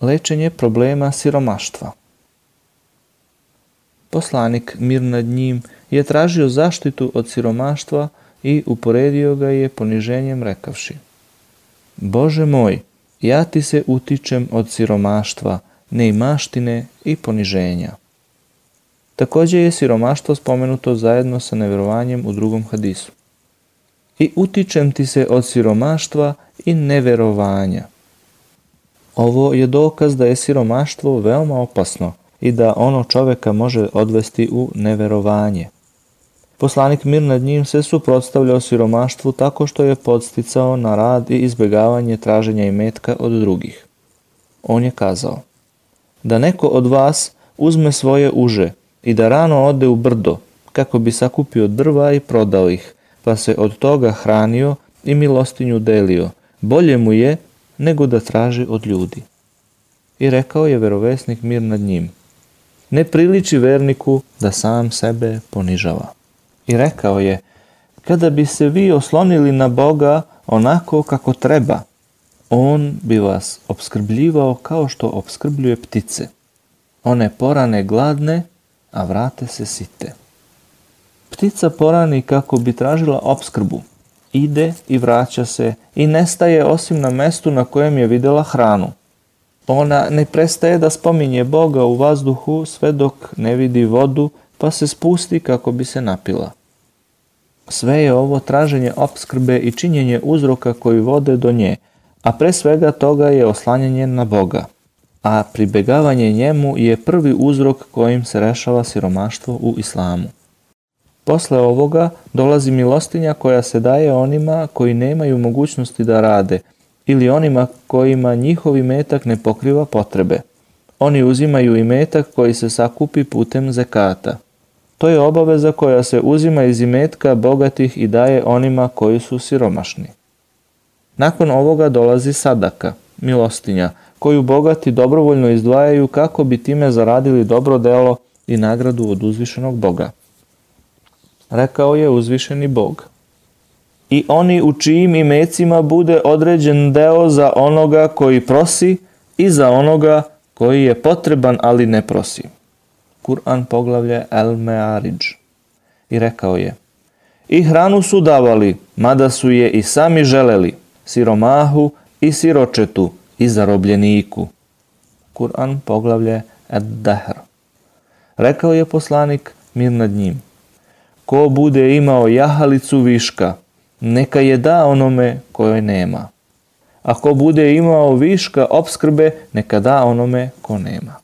Lečenje problema siromaštva Poslanik, mir nad njim, je tražio zaštitu od siromaštva i uporedio ga je poniženjem rekavši Bože moj, ja ti se utičem od siromaštva, neimaštine i poniženja. Također je siromaštvo spomenuto zajedno sa neverovanjem u drugom hadisu. I utičem ti se od siromaštva i neverovanja. Ovo je dokaz da je siromaštvo veoma opasno i da ono čoveka može odvesti u neverovanje. Poslanik mir nad njim se suprotstavljao siromaštvu tako što je podsticao na rad i izbjegavanje traženja i metka od drugih. On je kazao, da neko od vas uzme svoje uže i da rano ode u brdo kako bi sakupio drva i prodao ih, pa se od toga hranio i milostinju delio. Bolje mu je nego da traži od ljudi. I rekao je verovesnik mir nad njim. Ne priliči verniku da sam sebe ponižava. I rekao je, kada bi se vi oslonili na Boga onako kako treba, On bi vas obskrbljivao kao što obskrbljuje ptice. One porane gladne, a vrate se site. Ptica porani kako bi tražila obskrbu. Ide i vraća se i nestaje osim na mestu na kojem je vidjela hranu. Ona ne prestaje da spominje Boga u vazduhu sve dok ne vidi vodu pa se spusti kako bi se napila. Sve je ovo traženje opskrbe i činjenje uzroka koji vode do nje, a pre svega toga je oslanjanje na Boga. A pribegavanje njemu je prvi uzrok kojim se rešava siromaštvo u islamu. Posle ovoga dolazi milostinja koja se daje onima koji nemaju mogućnosti da rade ili onima kojima njihovi metak ne pokriva potrebe. Oni uzimaju i metak koji se sakupi putem zekata. To je obaveza koja se uzima iz imetka bogatih i daje onima koji su siromašni. Nakon ovoga dolazi sadaka, milostinja, koju bogati dobrovoljno izdvajaju kako bi time zaradili dobro delo i nagradu od uzvišenog Boga. Rekao je uzvišeni Bog. I oni u čijim imecima bude određen deo za onoga koji prosi i za onoga koji je potreban, ali ne prosi. Kur'an poglavlje El Me'ariđ. I rekao je, i hranu su davali, mada su je i sami želeli, siromahu i siročetu i zarobljeniku. Kur'an poglavlje Ad-Dahr. Rekao je poslanik mir nad njim. Ko bude imao jahalicu viška, neka je da onome koje nema. Ako bude imao viška obskrbe, neka da onome ko nema.